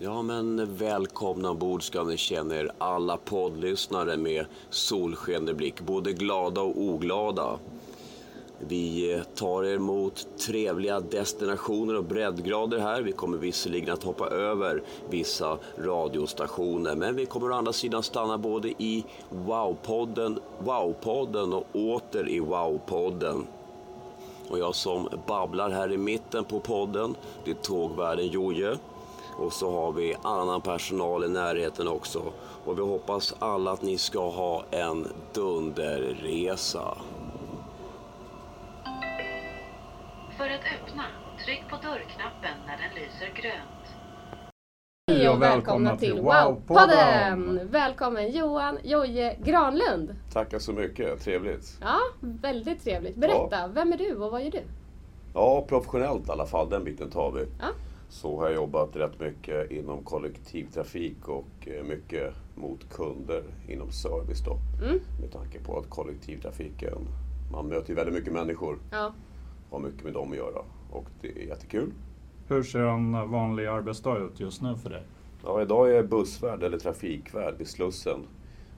Ja, men välkomna ombord ska ni känna er alla poddlyssnare med solsken i blick, både glada och oglada. Vi tar er mot trevliga destinationer och breddgrader här. Vi kommer visserligen att hoppa över vissa radiostationer, men vi kommer å andra sidan stanna både i Wow-podden, Wow-podden och åter i Wow-podden. Och jag som babblar här i mitten på podden, det är tågvärden Joje. Och så har vi annan personal i närheten också. Och vi hoppas alla att ni ska ha en dunderresa. För att öppna, tryck på dörrknappen när den lyser grönt. Hej och välkomna till Wow-podden! Välkommen Johan Joje Granlund. Tackar så mycket, trevligt. Ja, väldigt trevligt. Berätta, vem är du och vad gör du? Ja, professionellt i alla fall, den biten tar vi. Ja. Så har jag jobbat rätt mycket inom kollektivtrafik och eh, mycket mot kunder inom service då. Mm. Med tanke på att kollektivtrafiken, man möter ju väldigt mycket människor, Ja. har mycket med dem att göra och det är jättekul. Hur ser en vanlig arbetsdag ut just nu för dig? Ja, idag är jag bussvärd eller trafikvärd vid Slussen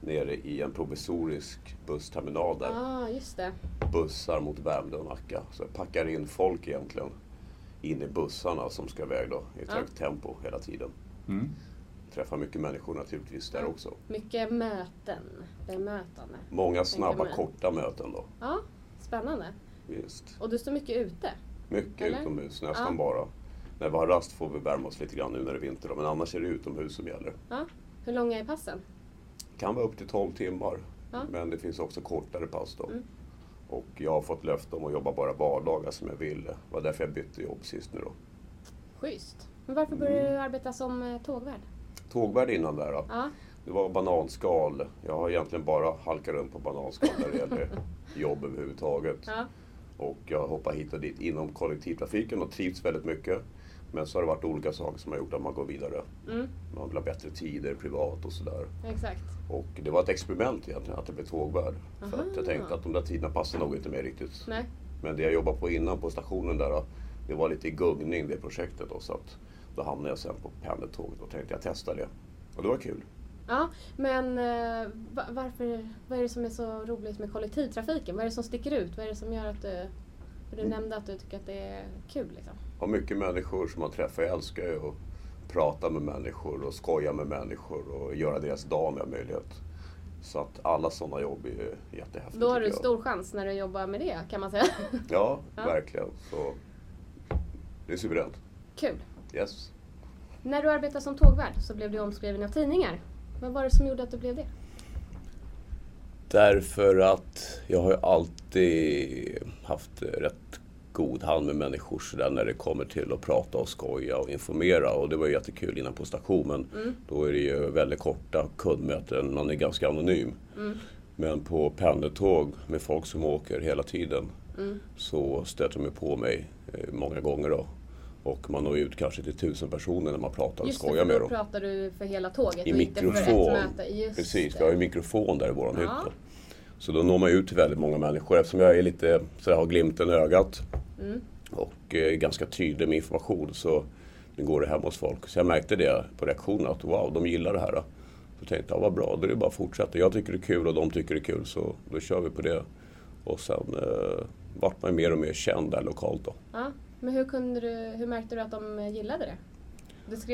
nere i en provisorisk bussterminal där. Ah, just det. bussar mot Värmdö och Nacka. Så jag packar in folk egentligen in i bussarna som ska iväg då i ett Ja. högt tempo hela tiden. Mm. Träffar mycket människor naturligtvis där Ja. också. Mycket möten, bemötande. Många snabba korta möten då. Ja, spännande. Visst. Och du står mycket ute? Mycket Eller? utomhus nästan Ja. bara. När vi har rast får vi värma oss lite grann nu när det är vinter då. Men annars är det utomhus som gäller. Ja. Hur långa är passen? Kan vara upp till 12 timmar. Ja. Men det finns också kortare pass då. Mm. Och jag har fått löfte om att jobba bara vardagar som jag vill. Det var därför jag bytte jobb sist nu då. Schysst. Men varför började du arbeta som eh, tågvärd? Tågvärd innan där då. Ja. Det var bananskal. Jag har egentligen bara halkat runt på bananskal när det gäller jobb överhuvudtaget. Ja. Och jag hoppar hit och dit inom kollektivtrafiken och trivs väldigt mycket. Men så har det varit olika saker som har gjort att man går vidare. Mm, Man vill ha bättre tider privat och sådär. exakt. Och det var ett experiment egentligen att jag blev tågvärd. För att jag tänkte att de där tiderna passar nog inte mer riktigt. Nej. Men det jag jobbade på innan på stationen där, det var lite i gungning det projektet. Då, så att då hamnade jag sen på pendeltåget och tänkte jag testa det. Och det var kul. Ja, men eh, va- varför, vad är det som är så roligt med kollektivtrafiken? Vad är det som sticker ut? Vad är det som gör att du, för Mm. du nämnde att du tycker att det är kul liksom? Har mycket människor som man träffar. Jag älskar ju att prata med människor och skoja med människor och göra deras dag om jag har möjlighet. Så att alla sådana jobb är jättehäftigt. Då har du jag. stor chans när du jobbar med det kan man säga. Ja, Ja. verkligen. Så det är suveränt. Kul. Yes. När du arbetade som tågvärd så blev du omskriven av tidningar. Vad var det som gjorde att du blev det? Därför att jag har alltid haft rätt god hand med människor så där när det kommer till att prata och skoja och informera. Och det var ju jättekul innan på stationen. Då är det ju väldigt korta kundmöten, man är ganska anonym. Men på pendeltåg med folk som åker hela tiden så stöter de på mig eh, många gånger då. Och man når ut kanske till tusen personer när man pratar och Just skojar med dem. pratar du för hela tåget I och inte för mikrofon. ett möte. Just Precis, det. vi har ju mikrofon där i våran Ja. hytt. Så då når man ut till väldigt många människor eftersom jag är lite sådär, har glimten i ögat. Mm. Och eh, ganska tydlig med information så nu går det hem hos folk. Så jag märkte det på reaktionen att wow, de gillar det här. Då. Så tänkte jag, vad bra, då är det bara att fortsätta. Jag tycker det är kul och de tycker det är kul så då kör vi på det. Och sen eh, vart man mer och mer känd där lokalt då. Ja. Men hur, kunde du, hur märkte du att de gillade det?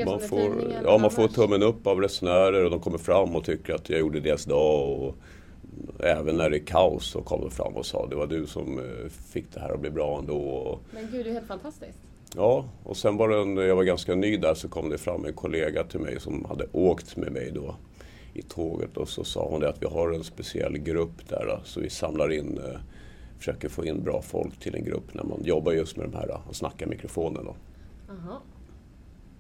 Man får, ja, man får tummen upp av resenärer och de kommer fram och tycker att jag gjorde deras dag. Och även när det är kaos så kom de fram och sa det var du som eh, fick det här att bli bra ändå. Men gud, det är helt fantastiskt. Ja, och sen var det jag var ganska ny där så kom det fram en kollega till mig som hade åkt med mig då i tåget och så sa hon det att vi har en speciell grupp där så vi samlar in, eh, försöker få in bra folk till en grupp när man jobbar just med de här och snackar mikrofonen då. Jaha.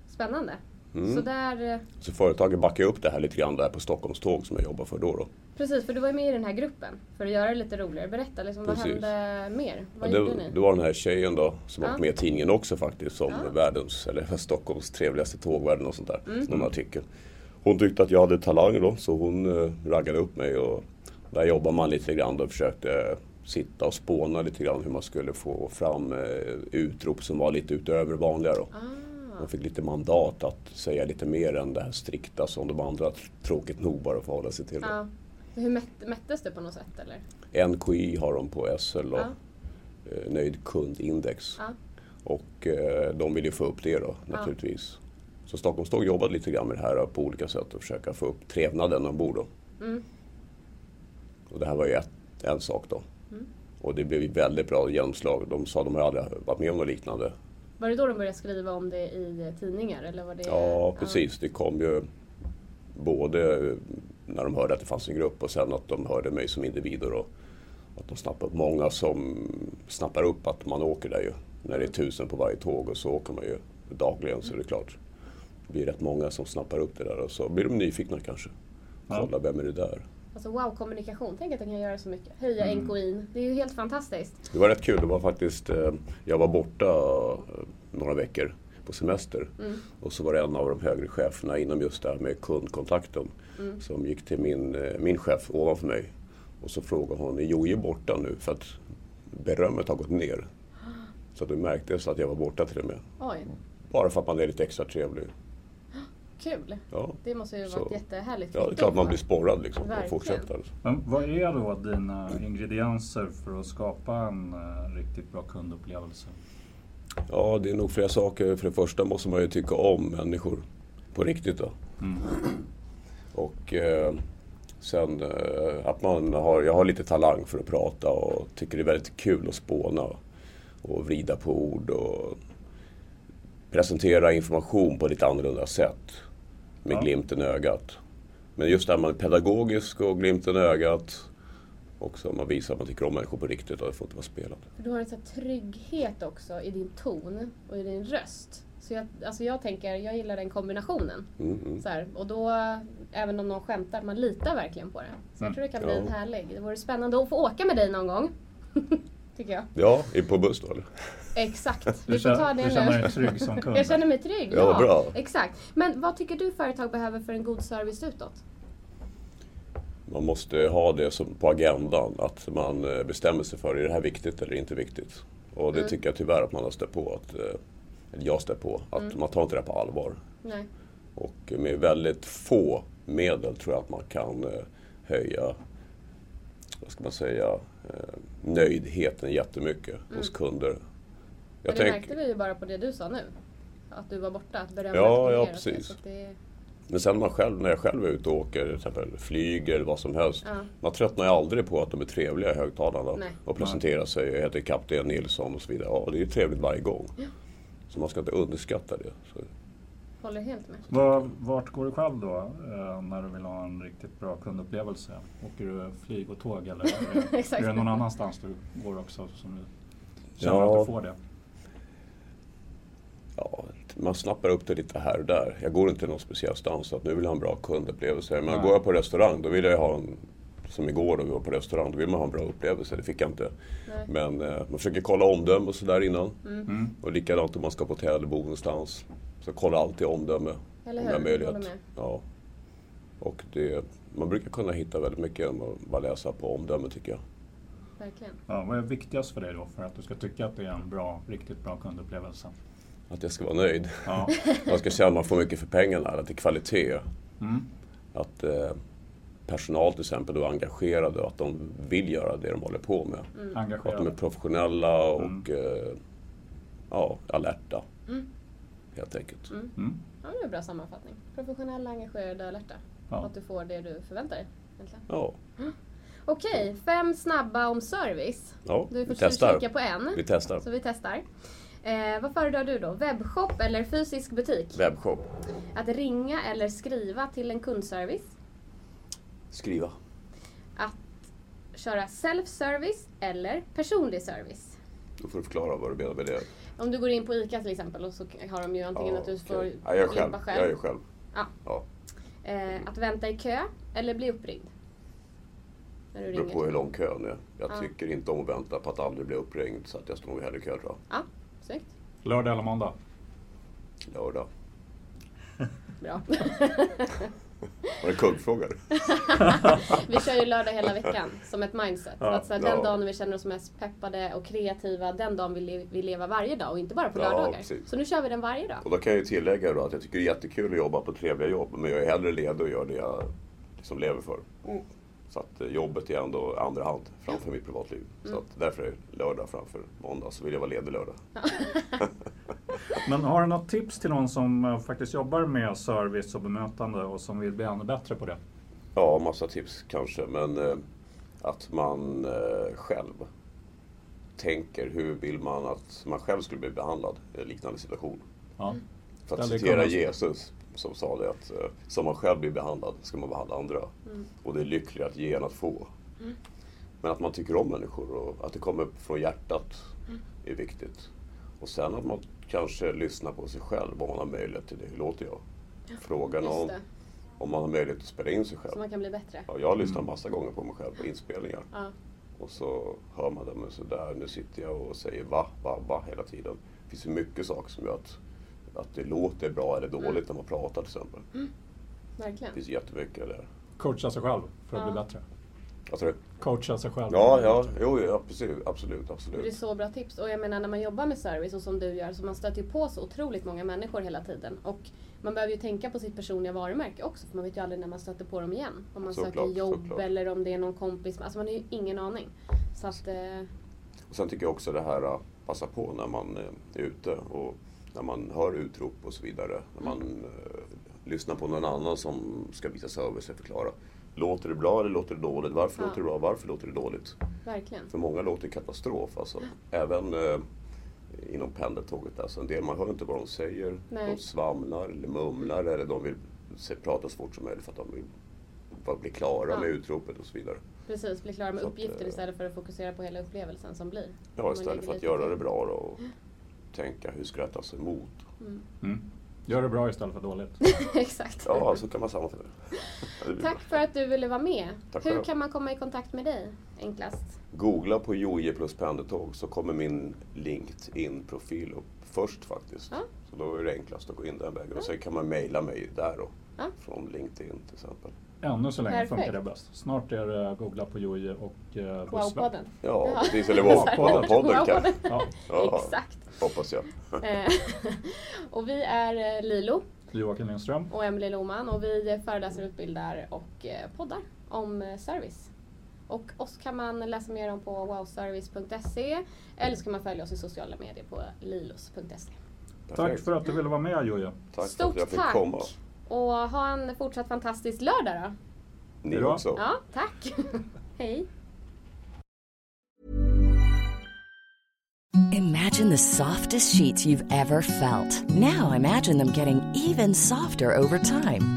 Spännande. Mm. Så där, eh, Så företaget backar upp det här lite grann där på Stockholms tåg som jag jobbar för då. då. precis, för du var med i den här gruppen för att göra det lite roligare. Berätta, liksom, vad hände mer? Vad Ja, gjorde det, ni? det var den här tjejen då som Ja. var med i tidningen också faktiskt som Ja. världens, eller Stockholms trevligaste tågvärd och sånt där. Mm. Någon artikel. Hon tyckte att jag hade talang då så hon eh, raggade upp mig och där jobbar man lite grann och försökte sitta och spåna lite grann hur man skulle få fram eh, utrop som var lite utöver vanliga då. Ah, Man fick lite mandat att säga lite mer än det här strikta som de andra tråkigt nog bara får hålla sig till. ja. Hur mätt, mättes det på något sätt eller? NKI har de på SL då. Ja. Eh, Nöjd kundindex. Ja. Och eh, de vill ju få upp det då naturligtvis. Så Stockholms Tåg jobbade lite grann med det här på olika sätt och försöka få upp trevnaden ombord då. Mm. Och det här var ju ett, en sak då. Mm. Och det blev ju väldigt bra genomslag. De sa att de har aldrig varit med om något liknande. Var det då de började skriva om det i tidningar? Eller var det, Ja, precis. Det kom ju både när de hörde att det fanns en grupp och sen att de hörde mig som individ och att de snappade upp. Många som snappar upp att man åker där ju. När det är tusen på varje tåg och så åker man ju dagligen så är det klart. Det blir rätt många som snappar upp det där och så blir de nyfikna kanske. Ja. Kolla, vem är det där? Alltså wow, kommunikation. Tänk att den kan göra så mycket. Höja Mm. NKI. Det är ju helt fantastiskt. Det var rätt kul. Det var faktiskt, eh, jag var borta eh, några veckor på semester. Och så var det en av de högre cheferna inom just det här med kundkontakten som gick till min, eh, min chef ovanför mig. Och så frågade hon, är Jojje borta nu? För att berömmet har gått ner. Så det märktes att jag var borta till och med. Oj, Bara för att man är lite extra trevlig. Kul. Ja, Det måste ju Så- varit jättehärligt. ja det är klart man blir sporrad liksom Verkligen. fortsätta. Men vad är då dina ingredienser för att skapa en eh, riktigt bra kundupplevelse? Ja, det är nog flera saker. För det första måste man ju tycka om människor på riktigt. Då. Mm. Och eh, sen eh, att man har, jag har lite talang för att prata och tycker det är väldigt kul att spåna och vrida på ord och presentera information på ett lite annorlunda sätt med Ja. glimten i ögat. Men just det här man är pedagogisk och glimten i ögat och så man visar att man tycker om människor på riktigt och det får inte vara spelat. Du har en sån här trygghet också i din ton och i din röst. Så jag, alltså jag tänker, jag gillar den kombinationen. Mm, mm. Så här, och då, även om någon skämtar, man litar verkligen på det. Så jag Mm. tror det kan bli Ja. en härlig. Det vore spännande att få åka med dig någon gång. Tycker jag. Ja, är på buss då eller? Exakt. Du, Vi får ta det du känner dig trygg som kund? Jag känner mig trygg. Ja, vad bra. Exakt. Men vad tycker du företag behöver för en god service utåt? Man måste ha det som på agendan, att man eh, bestämmer sig för, är det här viktigt eller inte viktigt? Och det Mm. tycker jag tyvärr att man har stött på, att, eh, eller jag stött på, att Mm. man tar inte det på allvar. Nej. Och med väldigt få medel tror jag att man kan eh, höja, vad ska man säga, nöjdheten jättemycket hos kunder. Mm. Men Jag det tänk, märkte vi ju bara på det du sa nu. Att du var borta, att berömmet Ja, ja, precis. Det, men sen man själv, när jag själv är ute och åker, till exempel flyger eller vad som helst. Ja. Man tröttnar ju aldrig på att de är trevliga i högtalarna Nej. och presenterar sig. Jag heter kapten Nilsson och så vidare. Ja, det är ju trevligt varje gång. Så man ska inte underskatta det. Så, håller helt med. Var, vart går du själv då eh, när du vill ha en riktigt bra kundupplevelse? Åker du flyg och tåg eller är det, någon annanstans du går också som du känner Ja. att du får det? ja, man snappar upp det lite här och där. Jag går inte någon speciell stans att nu vill jag ha en bra kundupplevelse. Men Nej. går jag på restaurang då vill jag ha en, som igår då vi var på restaurang, då vill man ha en bra upplevelse. Det fick jag inte. Nej. Men eh, man försöker kolla omdöme och sådär innan. Mm. Och likadant om man ska på hotell eller bo någonstans. Så kolla alltid omdöme. Eller om hur? jag har möjlighet. Ja. Och det, man brukar kunna hitta väldigt mycket genom att bara läsa på omdöme tycker jag. Verkligen. Ja, vad är viktigast för dig då för att du ska tycka att det är en bra, riktigt bra kundupplevelse? Att jag ska vara nöjd. Ja. Man ska känna att man får mycket för pengarna, att det är kvalitet. Mm. Att eh, personal till exempel då är engagerade och att de vill göra det de håller på med. Mm. Att de är professionella och eh, ja, alerta. Helt enkelt. Mm. Ja, det är en bra sammanfattning. Professionella, engagerade och alerta. Ja. Att du får det du förväntar dig. egentligen. Ja, Okej, fem snabba om service. ja Du vi får testar. kika på en. Vi testar. Så vi testar. Eh, vad föredrar du då? Webbshop eller fysisk butik? Webbshop. Att ringa eller skriva till en kundservice? Skriva. Att köra self-service eller personlig service? Då får du förklara vad du menar med det. Om du går in på ICA till exempel och så har de ju antingen Ja, att du får okej. ja, jag är själv. klippa Jag är själv. Ja. Ja. Eh, att vänta i kö eller bli uppringd? När du Det beror på hur lång kön är. Jag Ja. tycker inte om att vänta på att aldrig bli uppringd så att jag står nog hellre i kö tror jag. Ja, snyggt. Lördag eller måndag? Lördag. Bra. Var det en kuggfråga? vi kör ju lördag hela veckan som ett mindset. Ja. Att så här, den Ja. dagen vi känner oss mest peppade och kreativa, den dagen vill vi leva varje dag och inte bara på Ja, lördagar. precis. Så nu kör vi den varje dag. Och då kan jag ju tillägga då att jag tycker det är jättekul att jobba på trevliga jobb. Men jag är hellre ledig och gör det jag liksom lever för. Så att eh, jobbet är ändå andra hand framför mitt privatliv. Så att därför är lördag framför måndag. Så vill jag vara ledig lördag. Men har du något tips till någon som eh, faktiskt jobbar med service och bemötande och som vill bli ännu bättre på det? Ja, massa tips kanske. Men eh, att man eh, själv tänker hur vill man att man själv skulle bli behandlad i en liknande situation. Ja. För att citera Jesus som sa det att eh, som man själv blir behandlad ska man behandla andra. Mm. Och det är lyckligare att ge än att få. Men att man tycker om människor och att det kommer upp från hjärtat Mm. är viktigt. Och sen att man kanske lyssnar på sig själv om man har möjlighet till det. Hur låter jag? Fråga någon om man har möjlighet att spela in sig själv. Så man kan bli bättre. Ja, jag har lyssnat massa gånger på mig själv på inspelningar. Ja. Och så hör man det, men sådär, nu sitter jag och säger va, va, va hela tiden. Det finns ju mycket saker som gör att, att det låter bra eller dåligt Mm. när man pratar till exempel. Verkligen. Det finns jättemycket där. Coacha sig själv för att Ja. bli bättre. Vad sa du? Coacha sig själv. Ja, ja, jo, ja, precis, absolut, Det är absolut. så bra tips. Och jag menar när man jobbar med service och som du gör så man stöter ju på så otroligt många människor hela tiden. Och man behöver ju tänka på sitt personliga varumärke också för man vet ju aldrig när man stöter på dem igen. Om man Såklart, söker jobb såklart. eller om det är någon kompis. Alltså man har ju ingen aning. Så att, eh, Och sen tycker jag också det här att passa på när man eh, är ute och när man hör utrop och så vidare. När man eh, lyssnar på någon annan som ska visa service och förklara. Låter det bra eller låter det dåligt? Varför Ja. låter det bra? Varför låter det dåligt? verkligen. För många låter det katastrof. Alltså. Även eh, inom pendeltåget. Alltså. En del man hör inte vad de säger. Nej. De svamlar eller mumlar eller de vill se, prata så fort som möjligt för att de vill bli klara Ja. med utropet och så vidare. Precis, bli klara med Så att, uppgifter eh, istället för att fokusera på hela upplevelsen som blir. Ja, istället för att göra till. det bra då och tänka hur ska jag tas emot? Mm. Gör det bra istället för dåligt. Exakt. Ja, så kan man sammanfatta det. Ja, Tack för att du ville vara med. Tack Hur kan man komma i kontakt med dig enklast? Googla på Joje plus pendeltåg så kommer min LinkedIn-profil upp först faktiskt. Ja. Så då är det enklast att gå in den vägen. Och sen kan man mejla mig där då. Ja. Från LinkedIn till exempel. Ännu så länge Perfekt. funkar det bäst. Snart är det googla på Joje och eh. Wow-podden. Ja, Ja. precis. Eller Wow-podden. podden kan. Wow-podden. Ja, Ja, Exakt. hoppas jag. Eh, och vi är eh, Lilo Joakim Lindström. och Emelie Lohman och vi föreläser, utbildar och eh, poddar om service. Och oss kan man läsa mer om på wowservice.se eller så kan man följa oss i sociala medier på lilos.se. Tack för att du ville vara med Joje. Tack för Stort att jag fick tack! komma. Och ha en fortsatt fantastisk lördag då. Ni också. Ja, tack! Hej! Imagine the softest sheets you've ever felt. Now imagine them getting even softer over time.